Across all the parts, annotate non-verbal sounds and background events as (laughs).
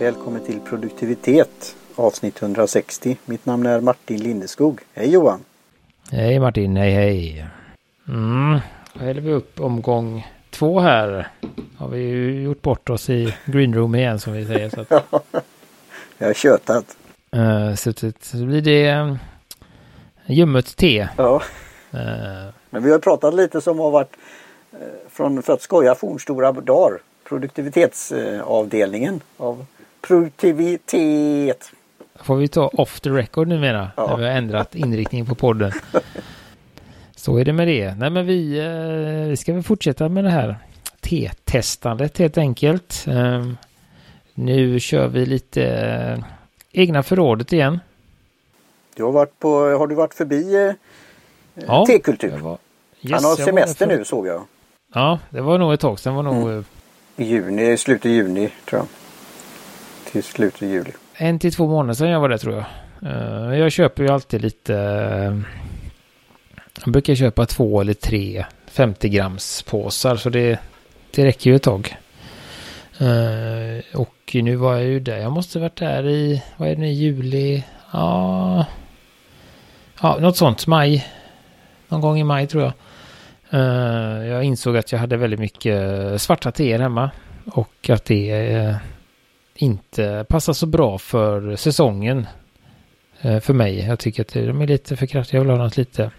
Välkommen till produktivitet avsnitt 160. Mitt namn är Martin Lindeskog. Hej Johan! Hej Martin, hej hej! Mm, då häller vi upp omgång två här. Har vi ju gjort bort oss i greenroom igen som vi säger. Så att, (laughs) Jag har tjötat. uh, så, så, så blir det uh, ljummet te. Ja, Uh, men vi har pratat lite som har varit eh, från, för att skoja, fornstora dagar. Produktivitetsavdelningen av produktivitet. får vi ta off the record numera. Ja. När vi har ändrat inriktning på podden. Så är det med det. Nej men vi, eh, vi ska väl fortsätta med det här te-testandet helt enkelt. Eh, nu kör vi lite eh, egna förrådet igen. Du har, varit på, har du varit förbi eh, Ja, tekultur? jag var- Han Yes, har jag var semester nu såg jag. Ja, det var nog ett tag sedan. Var nog Mm. I juni, slutet juni tror jag. Till slutet av juli. en till två månader sedan jag var där tror jag. Eh, jag köper ju alltid lite... Eh, jag brukar köpa två eller tre 50 grams påsar så det, det räcker ju ett tag. Eh, och nu var jag ju där. Jag måste varit där i, vad är det nu, juli? Ja, ja något sånt. Maj. Någon gång i maj tror jag. Jag insåg att jag hade väldigt mycket svarta teer hemma. Och att det inte passar så bra för säsongen. Eh, för mig. Jag tycker att de är lite för kraftiga. Jag vill ha något lite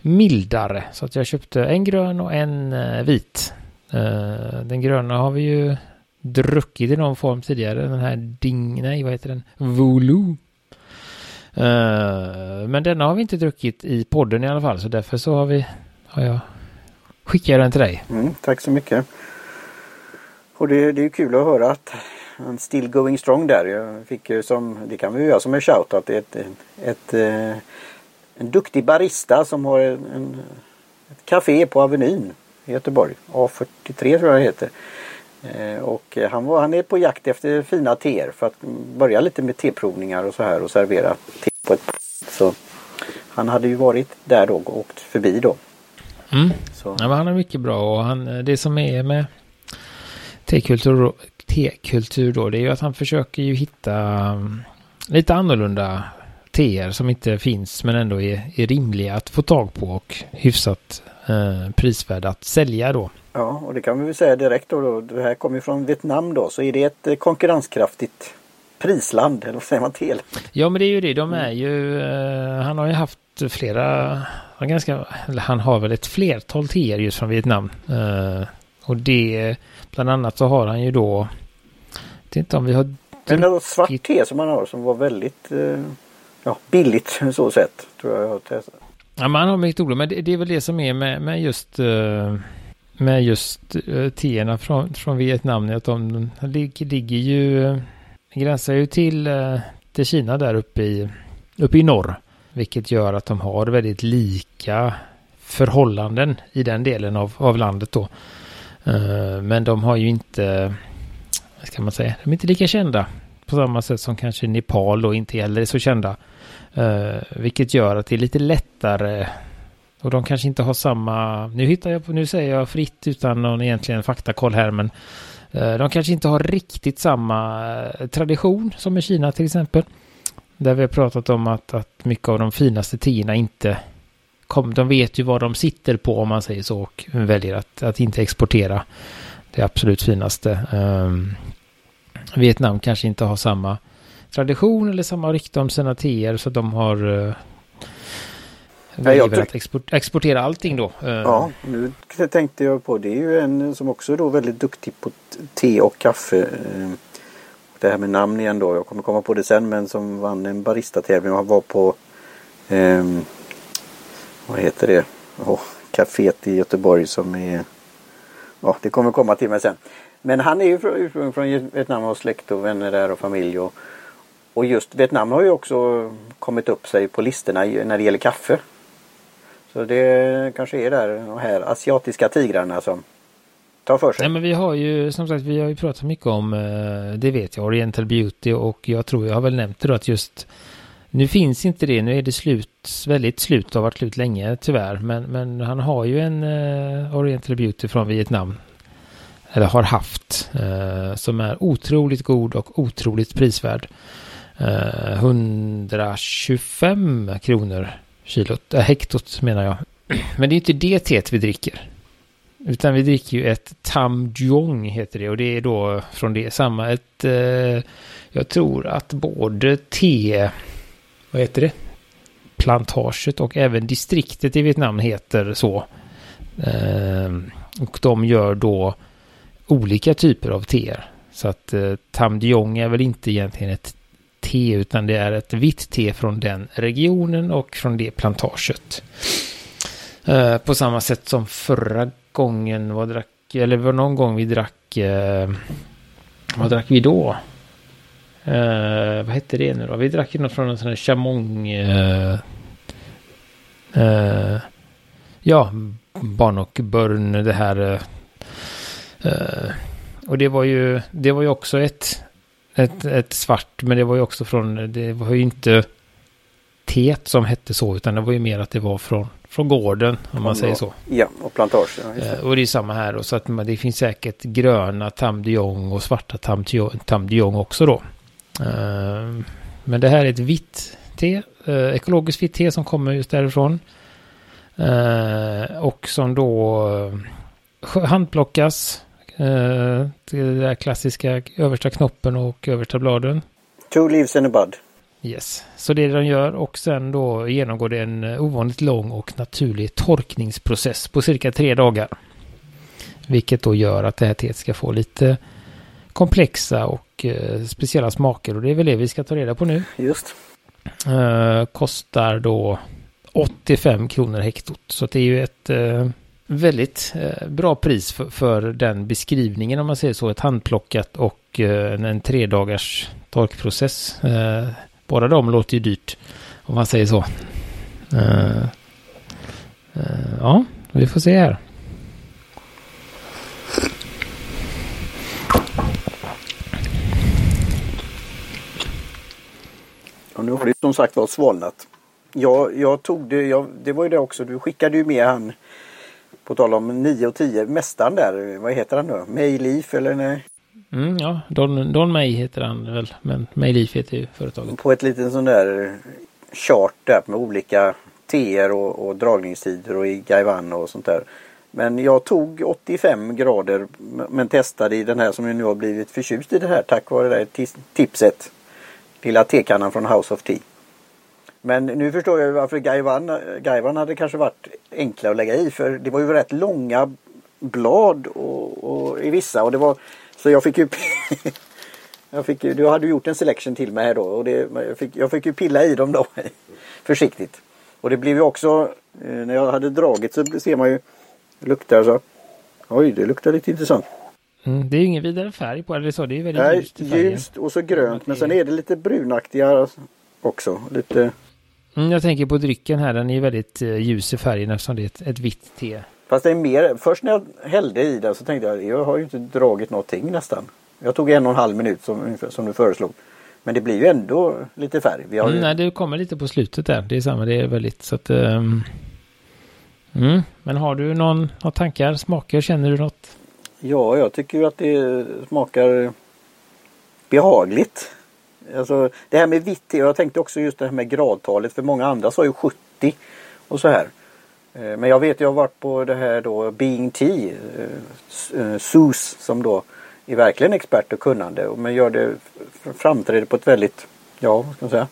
mildare. Så att jag köpte en grön och en eh, vit. Eh, den gröna har vi ju druckit i någon form tidigare. Den här Ding, nej vad heter den? Volu. Men denna har vi inte druckit i podden i alla fall. Så därför så har vi, har jag skickat den till dig. Mm, tack så mycket. Och det, det är ju kul att höra att han still going strong där. Jag fick ju som, det kan vi ju göra som en shoutout, ett, ett, ett, eh, en duktig barista som har en, en, ett café på Avenyn i Göteborg. A43 tror jag det heter. Eh, Och eh, han, var, han är på jakt efter fina teer för att börja lite med teprovningar och så här och servera te på ett Så han hade ju varit där då och åkt förbi då. Mm. Så, Ja, han är mycket bra och han, det som är med tekultur, tekultur då, det är ju att han försöker ju hitta mm, lite annorlunda teer som inte finns men ändå är, är rimliga att få tag på och hyfsat eh, prisvärda att sälja då. Ja, och det kan vi väl säga direkt då. då. Det här kommer från Vietnam då. Så är det ett eh, konkurrenskraftigt prisland. Eller vad säger man till? Ja men det är ju det, de är ju, eh, han har ju haft flera, ganska, han har väl ett flertal teer just från Vietnam. Eh, och det, bland annat så har han ju då, jag vet inte om vi har Men något svart te som man har som var väldigt eh, ja, billigt (laughs) så sett. Tror jag jag har testat. Ja, man har mycket olika, men det, det är väl det som är med, med just eh, med just uh, teerna från, från Vietnam, att de, ligger, ligger ju, gränsar ju till, till Kina där uppe i, uppe i norr, vilket gör att de har väldigt lika förhållanden i den delen av, av landet då. Eh, men de har ju inte, vad ska man säga, de är inte lika kända på samma sätt som kanske Nepal och inte heller är så kända. Eh, vilket gör att det är lite lättare och de kanske inte har samma, nu hittar jag på, nu säger jag fritt utan någon egentligen faktakoll här men eh, de kanske inte har riktigt samma tradition som i Kina till exempel. Där vi har pratat om att, att mycket av de finaste teerna inte kom, de vet ju vad de sitter på om man säger så och väljer att, att inte exportera det absolut finaste. Um, Vietnam kanske inte har samma tradition eller samma rykte om sina teer så de har uh, väljer väl att export, exportera allting då. Uh, Ja, nu tänkte jag på det är ju en som också är då väldigt duktig på te och kaffe. Eh, Det här med namn igen då, jag kommer komma på det sen men som vann en barista-tävling och var på eh, vad heter det? Oh, Caféet i Göteborg som är Ja, det kommer komma till mig sen. Men han är ju ursprungligen från Vietnam och har släkt och vänner där och familj. Och, och just Vietnam har ju också kommit upp sig på listorna när det gäller kaffe. Så det kanske är där de här asiatiska tigrarna som tar för sig. Nej men vi har ju som sagt vi har ju pratat mycket om eh, det vet jag Oriental Beauty och jag tror jag har väl nämnt det då att just nu finns inte det, nu är det slut, väldigt slut, har varit slut länge tyvärr. Men, men han har ju en uh, Oriental Beauty från Vietnam. eller har haft, eh, som är otroligt god och otroligt prisvärd. Eh, 125 kronor kilot, äh, hektot menar jag. (clears throat) Men det är inte det teet vi dricker. Utan vi dricker ju ett Tam Jong heter det och det är då från det samma ett eh, jag tror att både te vad heter det plantaget och även distriktet i Vietnam heter så. Eh, och de gör då olika typer av teer. Så att eh, Tam Diong är väl inte egentligen ett te utan det är ett vitt te från den regionen och från det plantaget. Eh, på samma sätt som förra gången, vad drack, eller var någon gång vi drack, eh, vad drack vi då? Eh, vad hette det nu då? Vi drack ju något från en sån här chamong, eh, eh, ja, Barnockburn, det här. Och det var ju, det var ju också ett, ett, ett svart, men det var ju också från, det var ju inte teet som hette så, utan det var ju mer att det var från från gården om man säger så. Ja, och plantagen. Eh, och det är samma här då, så att det finns säkert gröna Tam och svarta Tam, Tam också då. Eh, men det här är ett vitt te, eh, ekologiskt vitt te som kommer just därifrån. Eh, och som då handplockas. Det där klassiska översta knoppen och översta bladen. Two leaves in a bud. Yes, så det de gör och sen då genomgår det en ovanligt lång och naturlig torkningsprocess på cirka tre dagar. Vilket då gör att det här teet ska få lite komplexa och eh, speciella smaker och det är väl det vi ska ta reda på nu. Just. Eh, kostar då 85 kronor hektot så det är ju ett eh, väldigt eh, bra pris för, för, den beskrivningen om man säger så. Ett handplockat och eh, en, en tre dagars torkprocess. Båda de låter ju dyrt. Om man säger så. Ja, vi får se här. Och nu har det som sagt var svalnat. Jag, jag tog det, jag, det var ju det också, du skickade ju med han på tal om 9 och 10, mästaren där, vad heter han då? Mayleaf eller nej? Mm, ja, Don, Don May heter han väl, men Mayleaf heter ju företaget. På ett litet sån där chart där med olika TR och, och dragningstider och i Gaiwan och sånt där. Men jag tog 85 grader men testade i den här som jag nu har blivit förtjust i det här tack vare det där tipset. Lilla tekannan från House of Tea. Men nu förstår jag varför Gaiwan hade kanske varit enklare att lägga i för det var ju rätt långa blad och, och i vissa och det var så jag fick ju (laughs) jag fick, Du hade gjort en selection till mig här då och det, jag, fick, jag fick ju pilla i dem då (laughs) försiktigt. Och det blev ju också eh, när jag hade dragit så ser man ju luktar så. Oj, det luktar lite intressant. Mm, det är ju ingen vidare färg på det, eller så. Det är väldigt Nej, ljust, ljust och så grönt. Men sen är det lite brunaktiga också. Lite... Mm, jag tänker på drycken här. Den är väldigt uh, ljus i färgen eftersom det är ett, ett vitt te. Fast det är mer, först när jag hällde i den så tänkte jag jag har ju inte dragit någonting nästan. Jag tog en och en halv minut som, som du föreslog. Men det blir ju ändå lite färg. Vi har mm, Nej, det kommer lite på slutet där. Det är samma, det är väldigt så att... Um... Mm. Men har du någon, några tankar, smaker, känner du något? Ja, jag tycker ju att det smakar behagligt. Alltså det här med vitt jag tänkte också just det här med gradtalet för många andra sa ju 70 och så här. Eh, men jag vet, jag har varit på det här då Being T, eh, eh, SUS som då är verkligen expert och kunnande. Men gör det, framträder på ett väldigt, ja vad ska man säga,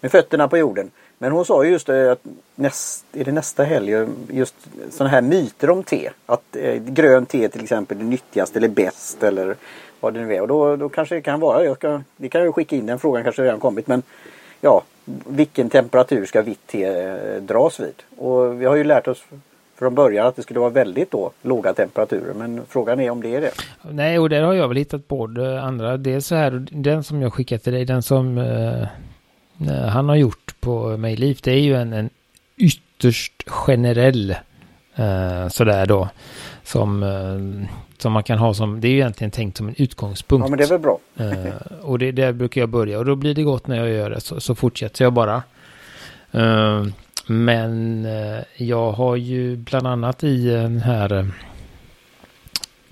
med fötterna på jorden. Men hon sa just det att näst, är det nästa helg, just sådana här myter om te. Att eh, grönt te till exempel är nyttigast eller bäst eller vad det nu är. Och då, då kanske det kan vara, jag kan, det kan ju skicka in den frågan kanske redan kommit men ja, vilken temperatur ska vitt te eh, dras vid? Och vi har ju lärt oss från början att det skulle vara väldigt då låga temperaturer. Men frågan är om det är det. Nej, och där har jag väl hittat både andra. Det är så här, den som jag skickat till dig, den som eh, han har gjort på Mayleaf, det är ju en, en ytterst generell eh, sådär då. Som, eh, som man kan ha som, det är ju egentligen tänkt som en utgångspunkt. Ja men det är väl bra. eh, och det där brukar jag börja och då blir det gott när jag gör det så, så fortsätter jag bara. Eh, men eh, jag har ju bland annat i den här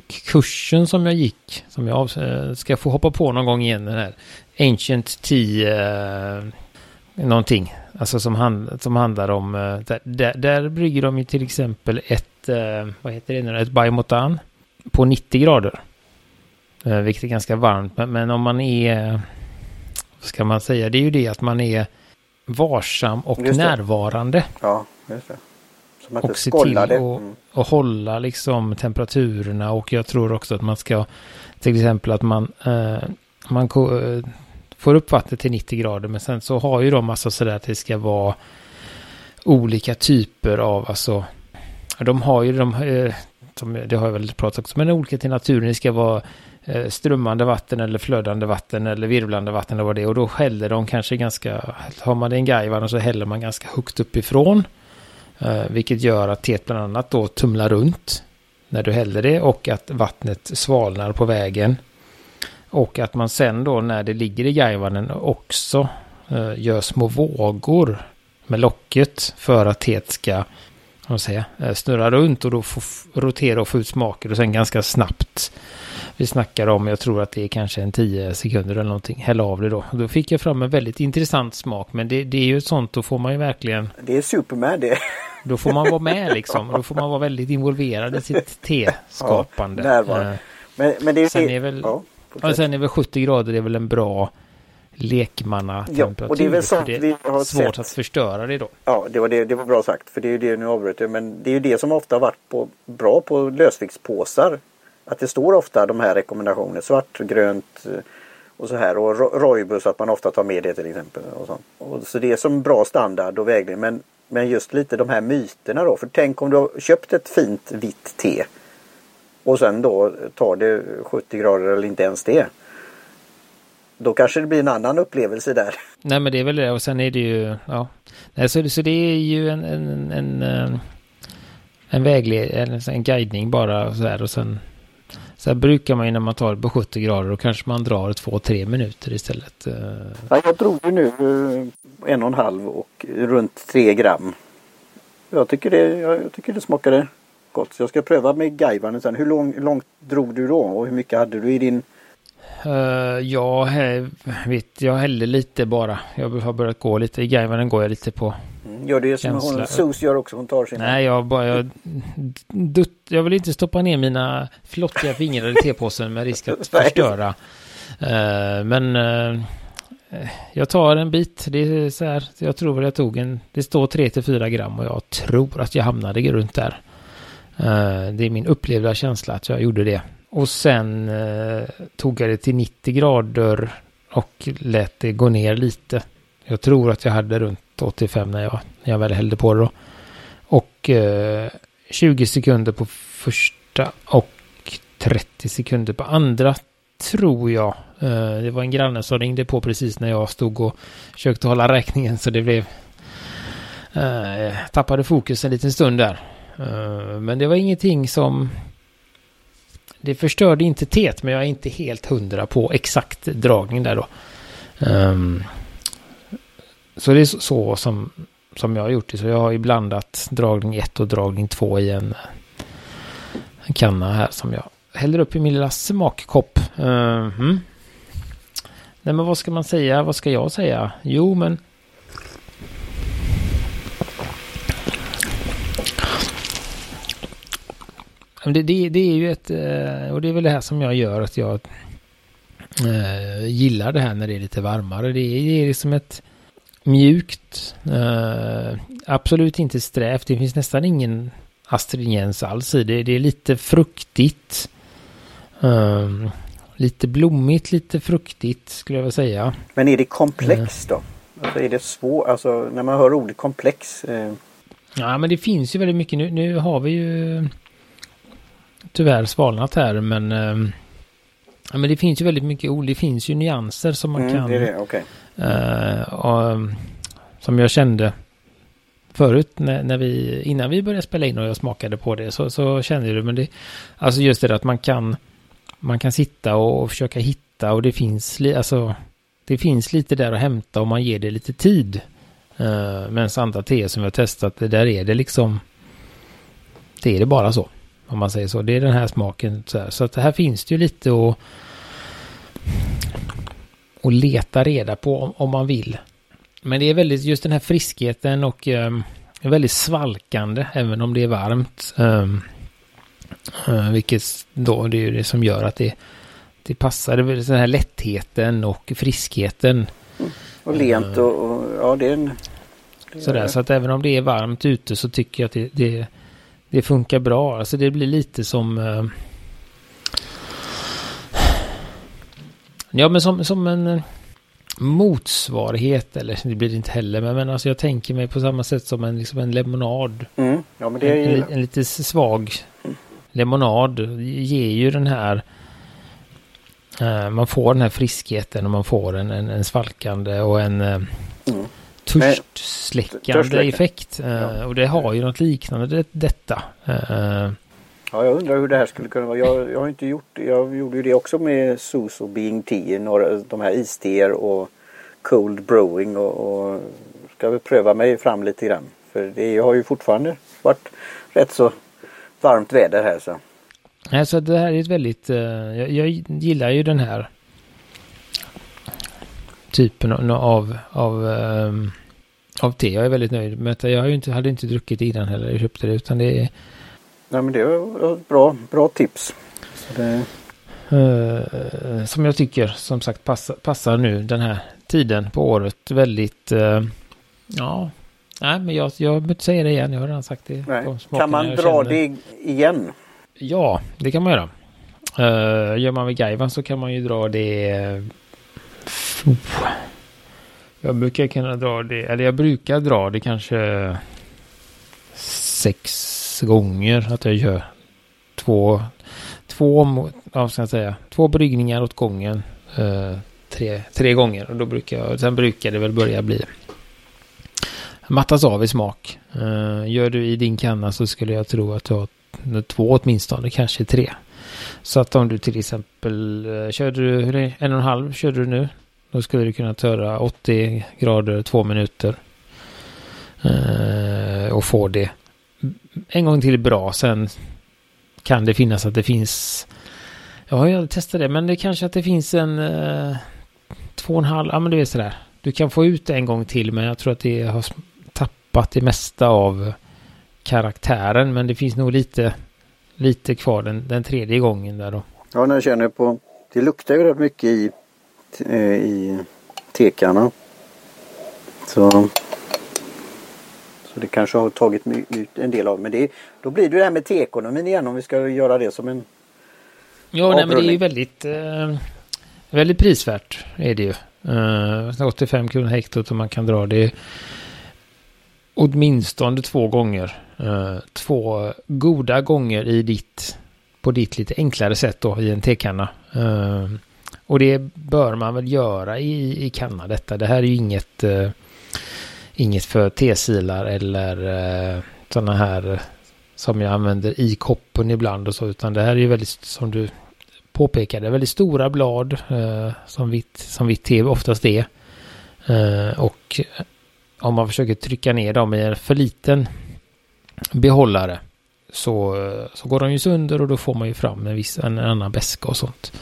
kursen som jag gick, som jag eh, ska få hoppa på någon gång igen, den här Ancient Tea, eh, någonting, alltså som, hand, som handlar om, eh, där, där, där brygger de ju till exempel ett, eh, vad heter det nu, ett Baimotan på 90 grader. Eh, vilket är ganska varmt, men, men om man är, vad ska man säga, det är ju det att man är varsam och närvarande. Ja, just det. Som och se till att mm. och hålla liksom temperaturerna. Och jag tror också att man ska till exempel att man, eh, man eh, får upp vattnet till 90 grader men sen så har ju de massa sådär att det ska vara olika typer av alltså de har ju de eh, som det har jag väl pratat också men olika till naturen. Det ska vara eh, strömmande vatten eller flödande vatten eller virvlande vatten eller vad det är. Och då häller de kanske ganska har man det en gajvan så häller man ganska högt uppifrån Eh, vilket gör att teet bland annat då tumlar runt när du häller det och att vattnet svalnar på vägen. Och att man sen då när det ligger i gajvanen också eh, gör små vågor med locket för att teet ska vad säga, eh, snurra runt och då få rotera och få ut smaker och sen ganska snabbt. Vi snackar om, jag tror att det är kanske en tio sekunder eller någonting, hälla av det då. Då fick jag fram en väldigt intressant smak men det, det är ju sånt, då får man ju verkligen... Det är Superman det. (laughs) Då får man vara med liksom. Då får man vara väldigt involverad i sitt (laughs) teskapande. Ja, eh, men, men det är, sen är väl, ja, ja, sen är väl 70 grader det är väl en bra lekmannatemperatur. Ja, och det är väl sånt det är vi har svårt sett. att förstöra det då. Ja, det var, det, det var bra sagt. För det är ju det nu avbröt jag. Men det är ju det som ofta har varit på, bra på lösviktspåsar. Att det står ofta de här rekommendationerna. Svart, grönt eh, och så här. Och rojbus att man ofta tar med det till exempel. Och så. Och så det är som bra standard och vägledning. Men men just lite de här myterna då. För tänk om du har köpt ett fint vitt te. Och sen då tar det 70 grader eller inte ens det. Då kanske det blir en annan upplevelse där. Nej men det är väl det och sen är det ju, ja. Nej, så, så det är ju en, en, en, en, eh, en vägled, en, guidning bara så här och sen så brukar man ju när man tar det på 70 grader och kanske man drar 2-3 minuter istället. Eh. Ja, jag drog ju nu eh, en och en halv och runt 3 gram. Jag tycker det, jag tycker det smakade gott. Så jag ska pröva med gaivanen sen. Hur lång, långt drog du då och hur mycket hade du i din? Uh, ja, vet, jag hällde lite bara. Jag har börjat gå lite. I gaivanen går jag lite på Gör det som hon, Sus gör också, hon tar sina... Nej, jag bara... Jag, dutt, jag vill inte stoppa ner mina flottiga fingrar i tepåsen med risk att (laughs) förstöra. Uh, men jag tar en bit. Det är så här, jag tror väl jag tog en... Det står 3-4 gram och jag tror att jag hamnade runt där. Det är min upplevda känsla att jag gjorde det. Och sen eh, tog jag det till 90 grader och lät det gå ner lite. Jag tror att jag hade runt 85 när jag, när jag väl hällde på det då. Och eh, 20 sekunder på första och 30 sekunder på andra tror jag. Eh, det var en granne som ringde på precis när jag stod och försökte hålla räkningen så det blev eh, tappade fokus en liten stund där. Eh, men det var ingenting som det förstörde inte teet men jag är inte helt hundra på exakt dragning där då. Um, så det är så som, som jag har gjort det. Så jag har ju blandat dragning 1 och dragning 2 i en, en kanna här som jag häller upp i min lilla smakkopp. Uh -huh. Nej men vad ska man säga? Vad ska jag säga? Jo men Det, det, det, är ju ett, eh, och det är väl det här som jag gör att jag äh, gillar det här när det är lite varmare. Det är, det är liksom ett, mjukt. Uh, absolut inte strävt. Det finns nästan ingen astringens alls i det. Det är lite fruktigt. Lite blommigt, lite fruktigt skulle jag vilja säga. Men är det komplext då? Alltså är det svårt? Alltså när man hör ordet komplex? Ja men det finns ju väldigt mycket. Nu, nu har vi ju tyvärr svalnat här men Ja, men det finns ju väldigt mycket ord. Det finns ju nyanser som man mm, kan. Det det. Okay. Uh, och, som jag kände förut när, när, vi, innan vi började spela in och jag smakade på det så, så kände jag det. Men det, alltså just det att man kan, man kan sitta och, och försöka hitta och det finns, alltså, det finns lite där att hämta om man ger det lite tid. Uh, men andra te som vi har testat, det där är det liksom, det är det bara så. Om man säger så. Det är den här smaken. Så, här. så att här finns det ju lite att, att leta reda på om, om man vill. Men det är väldigt just den här friskheten och um, väldigt svalkande även om det är varmt. Um, uh, vilket då det är det som gör att det, det passar. Det den här lättheten och friskheten. Mm. Och lent och, och, ja det är en... Det Sådär, så att även om det är varmt ute så tycker jag att det, det, det funkar bra. Alltså det blir lite som... Uh, ja men som, som en motsvarighet, eller det blir det inte heller, men, men alltså jag tänker mig på samma sätt som en, liksom en lemonad. Mm. Ja, men det är ju... en, en, lite svag lemonad ger ju den här uh, man får den här friskheten och man får en, en, en svalkande och en uh, mm. Törstsläckande effekt. Uh, ja. Och det har ju något liknande det, detta. Ja, jag undrar hur det här skulle kunna vara. Jag, jag har inte gjort det. Jag gjorde ju det också med SUS och Being Tea. Några, de här isteer och Cold Brewing och, och ska väl pröva mig fram lite grann. För det har ju fortfarande varit rätt så varmt väder här så. Alltså det här är ett väldigt, uh, jag, jag, gillar ju den här typen av, av, um, av te. Jag är väldigt nöjd med det. Jag har inte, hade inte druckit innan heller. Jag köpte det utan det är Nej men det var bra, bra tips. Det... Uh, som jag tycker som sagt passar, passar nu den här tiden på året väldigt. Uh, ja, nej men jag, jag behöver inte säga det igen. Jag har redan sagt det. Kan man dra känner. det igen? Ja, det kan man göra. Uh, gör man vid Gaivan så kan man ju dra det. Uh, jag brukar kunna dra det, eller jag brukar dra det kanske sex gånger att jag gör två, två, vad ska jag säga, två bryggningar åt gången. Eh, tre, tre gånger och då brukar jag, sen brukar det väl börja bli mattas av i smak. Eh, gör du i din kanna så skulle jag tro att du har två åtminstone, kanske tre. Så att om du till exempel eh, körde du, hur är en och en halv körde du nu. Då skulle du kunna töra 80 grader två minuter. Eh, och få det en gång till bra. Sen kan det finnas att det finns... Jag har ju testat det, men det kanske att det finns en... eh, två och en halv, ja men du vet sådär. Du kan få ut det en gång till, men jag tror att det har tappat det mesta av karaktären. Men det finns nog lite, lite kvar den, den tredje gången där då. Ja, när jag känner på... Det luktar ju rätt mycket i, i tekarna. Så så det kanske har tagit en del av. Men det, då blir det det här med teekonomin igen om vi ska göra det som en Ja, nej, men det är ju väldigt, eh, väldigt prisvärt är det ju. Eh, 85 kronor hektot och man kan dra det åtminstone två gånger. Eh, två goda gånger i ditt, på ditt lite enklare sätt då i en tekanna. Och det bör man väl göra i, i kanna detta. Det här är ju inget eh, inget för T-silar eller eh, sådana här eh, som jag använder i koppen ibland och så, utan det här är ju väldigt, som du påpekade, väldigt stora blad eh, som, vitt, som vitt te oftast är. Eh, och om man försöker trycka ner dem i en för liten behållare så, eh, så går de ju sönder och då får man ju fram en, viss, en annan beska och sånt.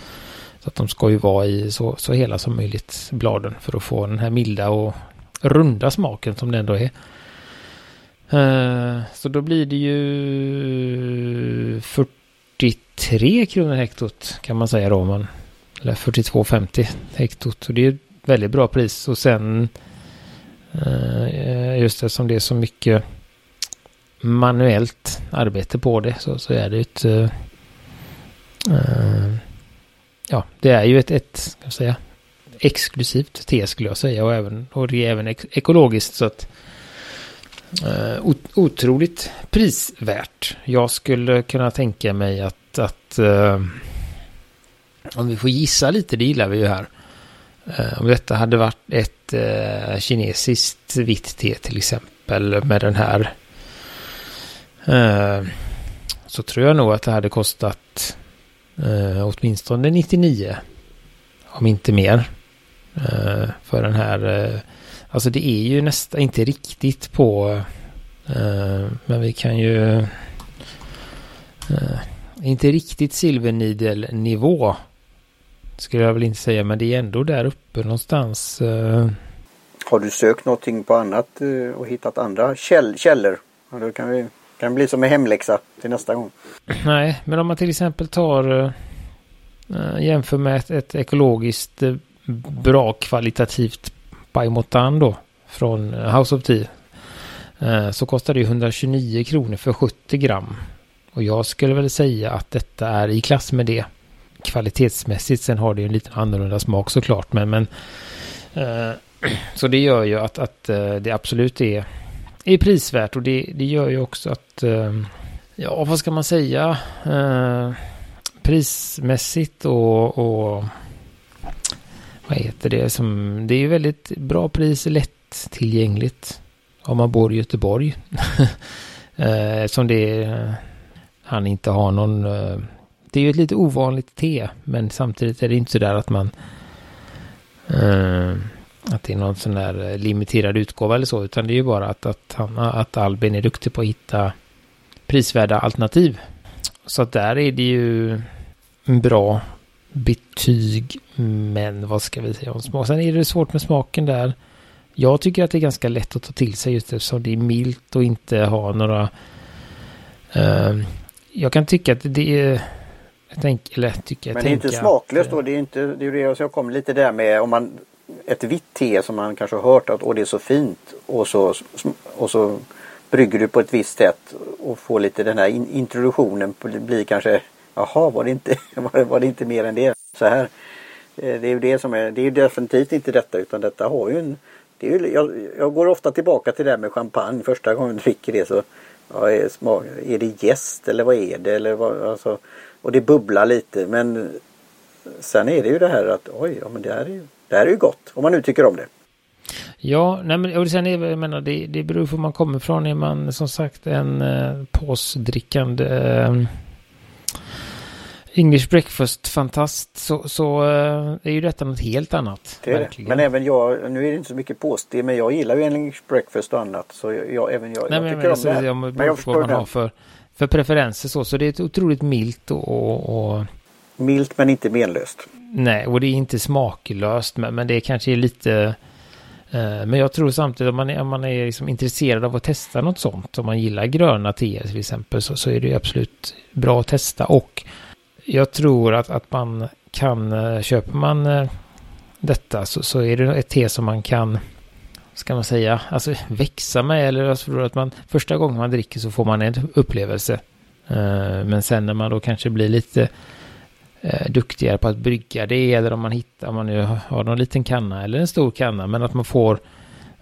Så att de ska ju vara i så, så hela som möjligt bladen för att få den här milda och runda smaken som det ändå är. Uh, så då blir det ju 43 kronor hektot kan man säga då. Om man, eller 42,50 hektot. Och det är ett väldigt bra pris. Och sen uh, just eftersom det är så mycket manuellt arbete på det så, så är det ju ett uh, ja, det är ju ett, ett ska jag säga, exklusivt te skulle jag säga och, även, och det är även ek ekologiskt så att uh, otroligt prisvärt. Jag skulle kunna tänka mig att, att uh, om vi får gissa lite, det gillar vi ju här. Uh, om detta hade varit ett uh, kinesiskt vitt te till exempel med den här så tror jag nog att det hade kostat Eh, åtminstone 99 om inte mer. Eh, för den här, eh, alltså det är ju nästan inte riktigt på, eh, men vi kan ju, eh, inte riktigt silvernidelnivå. Skulle jag väl inte säga, men det är ändå där uppe någonstans. Eh. Har du sökt någonting på annat eh, och hittat andra käll källor? Ja, då kan vi kan bli som en hemläxa till nästa gång. Nej, men om man till exempel tar äh, jämför med ett, ett ekologiskt äh, bra kvalitativt Paimotan då från House of Tea. Äh, så kostar det 129 kronor för 70 gram. Och jag skulle väl säga att detta är i klass med det. Kvalitetsmässigt. Sen har det ju en lite annorlunda smak såklart. Men, men (clears throat) så det gör ju att, att det absolut är är prisvärt och det, det gör ju också att, ehm, ja vad ska man säga, ehm, prismässigt och, och vad heter det, som, det är ju väldigt bra pris, lätt tillgängligt om man bor i Göteborg. (laughs) Eh, som det han inte har någon, eh, det är ju ett lite ovanligt te, men samtidigt är det inte så där att man eh, att det är någon sån där eh, limiterad utgåva eller så, utan det är ju bara att, att, han, att Albin är duktig på att hitta prisvärda alternativ. Så att där är det ju en bra betyg, men vad ska vi säga om smak? Sen är det svårt med smaken där. Jag tycker att det är ganska lätt att ta till sig just eftersom det är milt och inte har några... Uh, jag kan tycka att det är... Jag tänker, eller tycker, Men det är inte smaklöst då? Det är inte, det är det jag kom lite där med om man ett vitt te som man kanske har hört att Åh, det är så fint och så, och så brygger du på ett visst sätt och får lite den här introduktionen blir kanske Jaha, var det inte, (laughs) var det inte mer än det? Så här. Eh, det är ju det som är, det är ju definitivt inte detta utan detta har ju en det är ju, jag, jag går ofta tillbaka till det här med champagne. Första gången jag dricker det så ja, är, smak, är det gäst eller vad är det? Eller vad, alltså, och det bubblar lite men sen är det ju det här att oj, ja men det här är ju det här är ju gott, om man nu tycker om det. Ja, nej men och sen är jag menar, det, det beror på var man kommer ifrån. Är man som sagt en eh, påsdrickande eh, English breakfast-fantast så, så eh, är ju detta något helt annat. Det det. Men även jag, nu är det inte så mycket påst men jag gillar ju English breakfast och annat. Så jag, även jag, nej, jag men, tycker men, om så, det här. Jag, men jag förstår vad man har för, för preferenser så. Så det är ett otroligt milt och, och Milt men inte menlöst. Nej, och det är inte smaklöst, men, men det kanske är lite... Eh, men jag tror samtidigt om man är, om man är liksom intresserad av att testa något sånt, om man gillar gröna teer till exempel, så, så är det absolut bra att testa. Och jag tror att, att man kan, eh, köper man eh, detta så, så är det ett te som man kan, ska man säga, alltså växa med. Eller alltså, jag tror att man första gången man dricker så får man en upplevelse. Eh, men sen när man då kanske blir lite eh, duktigare på att brygga det eller om man hittar, om man nu har någon liten kanna eller en stor kanna, men att man får,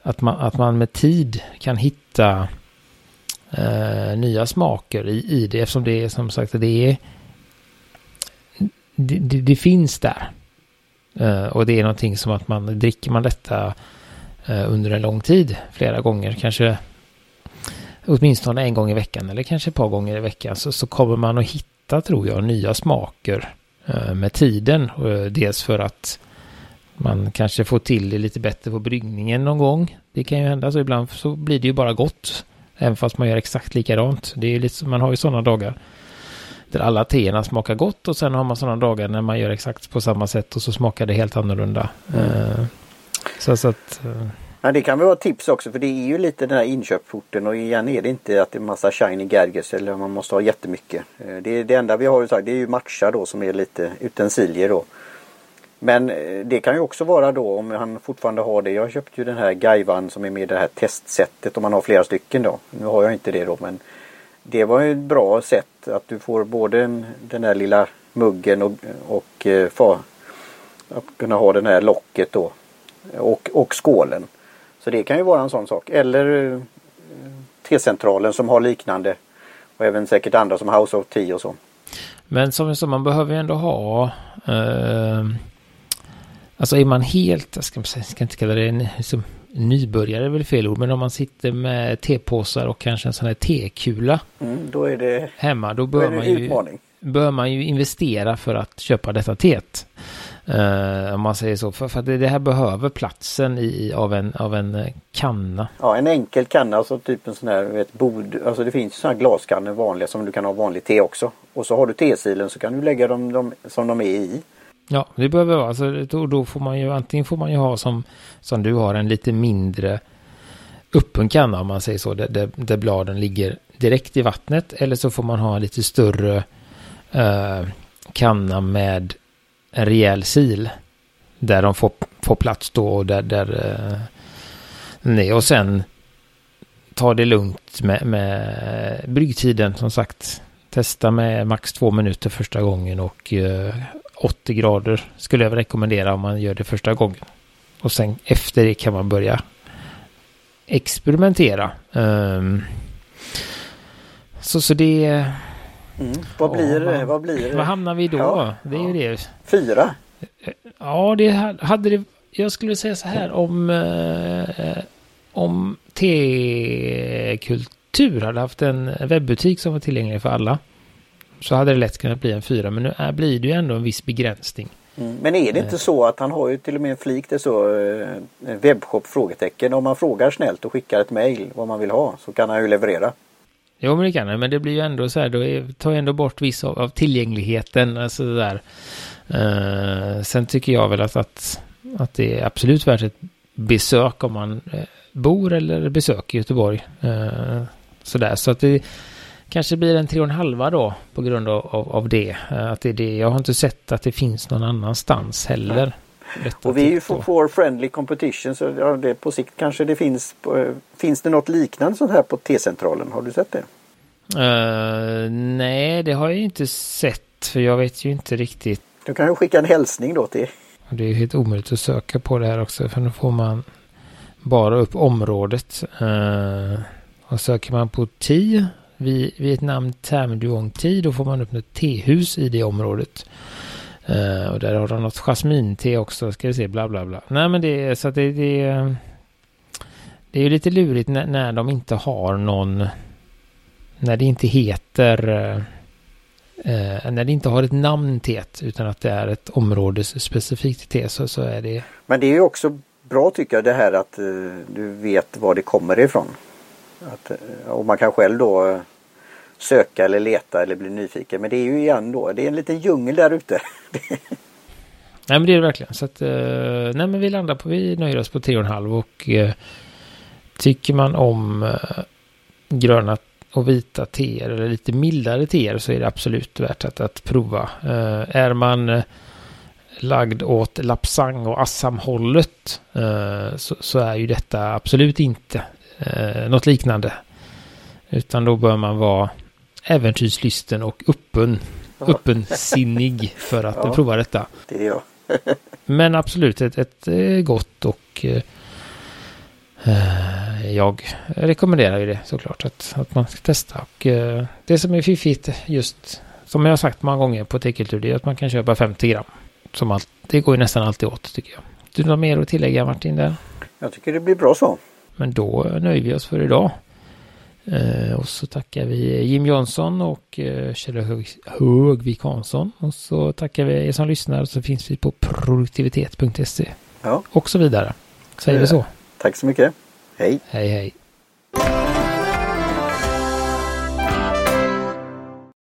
att man, att man med tid kan hitta eh, nya smaker i, i det eftersom det är som sagt det är det, det, det finns där. Eh, och det är någonting som att man dricker man detta eh, under en lång tid, flera gånger, kanske åtminstone en gång i veckan eller kanske ett par gånger i veckan, så, så kommer man att hitta, tror jag, nya smaker med tiden. Dels för att man kanske får till det lite bättre på bryggningen någon gång. Det kan ju hända så ibland så blir det ju bara gott. Även fast man gör exakt likadant. Det är lite, man har ju sådana dagar där alla teerna smakar gott och sen har man sådana dagar när man gör exakt på samma sätt och så smakar det helt annorlunda. Mm. Så, så att... Men Ja, det kan väl vara ett tips också för det är ju lite den här inköpsporten och igen är det inte att det är massa shiny gadgets eller man måste ha jättemycket. Eh, det, är det enda vi har sagt det är ju matcha då som är lite utensilier då. Men eh, det kan ju också vara då om han fortfarande har det. Jag köpte ju den här Gaivan som är med i det här testsättet om man har flera stycken då. Nu har jag inte det då men det var ju ett bra sätt att du får både den här lilla muggen och, och eh, att kunna ha den här locket då. Och, och skålen. Så det kan ju vara en sån sak. Eller eh, T-centralen som har liknande. Och även säkert andra som House of Tea och så. Men som så man behöver ju ändå ha eh, Alltså är man helt, jag ska, jag ska inte kalla det en, liksom, nybörjare är väl fel ord, men om man sitter med tepåsar och kanske en sån här tekula mm, då är det, hemma, då bör, då man ju, bör man ju investera för att köpa detta teet. Uh, om man säger så. För, för att det här behöver platsen i, av, en, av en eh, kanna. Ja en enkel kanna, alltså typ en sån här vet, bod. Alltså det finns såna här glaskannor vanliga som du kan ha vanlig te också. Och så har du tesilen så kan du lägga dem, dem som de är i. Ja, det behöver vara. Alltså, då, då får man ju antingen får man ju ha som, som du har en lite mindre öppen kanna om man säger så. Där, där, där, bladen ligger direkt i vattnet. Eller så får man ha en lite större uh, kanna med en rejäl sil. Där de får, får plats då och där, där eh, nej, och sen ta det lugnt med, med bryggtiden som sagt. Testa med max två minuter första gången och eh, 80 grader skulle jag rekommendera om man gör det första gången. Och sen efter det kan man börja experimentera. Um, så, så det... Mm. Vad, blir, ja, vad blir? Vad hamnar vi då? Ja, det är ju det. Fyra? Ja, det hade det... Jag skulle säga så här om... Eh, om T-kultur hade haft en webbutik som var tillgänglig för alla. Så hade det lätt kunnat bli en fyra. Men nu är, blir det ju ändå en viss begränsning. Mm. Men är det inte så att han har ju till och med en flik det så eh, webbshop frågetecken. Om man frågar snällt och skickar ett mail vad man vill ha så kan han ju leverera. Jo men det kan det, Men det blir ju ändå så här. Då är, tar ändå bort viss av, av tillgängligheten. Alltså där. Uh, sen tycker jag väl att, att, att det är absolut värt ett besök om man uh, bor eller besöker Göteborg. Eh, uh, sådär. Så att det kanske blir en tre och en halva då på grund av, av, av det. Att det det. Jag har inte sett att det finns någon annanstans heller. Och vi är ju for, friendly competition så ja, det, på sikt kanske det finns. På, finns det något liknande sånt här på T-centralen? Har du sett det? Uh, nej, det har jag inte sett. För jag vet ju inte riktigt. Du kan ju skicka en hälsning då till. Det är helt omöjligt att söka på det här också. För nu får man bara upp området. Uh, och söker man på vid ett namn Terme Ti då får man upp ett tehus i det området. Uh, och där har de något jasminte också, ska vi se, bla bla bla. Nej men det är så att det, det, det är ju lite lurigt när, när de inte har någon, när det inte heter, uh, när det inte har ett namn TET utan att det är ett områdesspecifikt te så, så är det. Men det är ju också bra tycker jag det här att uh, du vet var det kommer ifrån. Att, och man kan själv då söka eller leta eller bli nyfiken. Men det är ju igen då, det är en liten djungel där ute. (laughs) nej men det är det verkligen. Så att, eh, nej men vi landar på, vi nöjer oss på 3,5 och uh, tycker man om eh, gröna och vita teer eller lite mildare teer så är det absolut värt att, att prova. Eh, är man eh, lagd åt Lapsang och Assam-hållet så, så, är ju detta absolut inte något liknande. Utan då bör man vara äventyrslysten och öppen, öppensinnig för att ja, prova detta. Det är jag. (laughs) Men absolut ett, ett eh, gott och eh, eh, jag rekommenderar ju det såklart att, att man ska testa. Och eh, det som är fiffigt just som jag har sagt många gånger på Tekultur det är att man kan köpa 50 gram. Som allt, det går ju nästan alltid åt tycker jag. Du har mer att tillägga Martin där? Jag tycker det blir bra så. Men då nöjer vi oss för idag. Eh, och så tackar vi Jim Jönsson och eh, Kjell Högvik Hansson. Och så tackar vi er som lyssnar och så finns vi på produktivitet.se. Ja. Och så vidare. Säger vi så. Tack så mycket. Hej. Hej hej.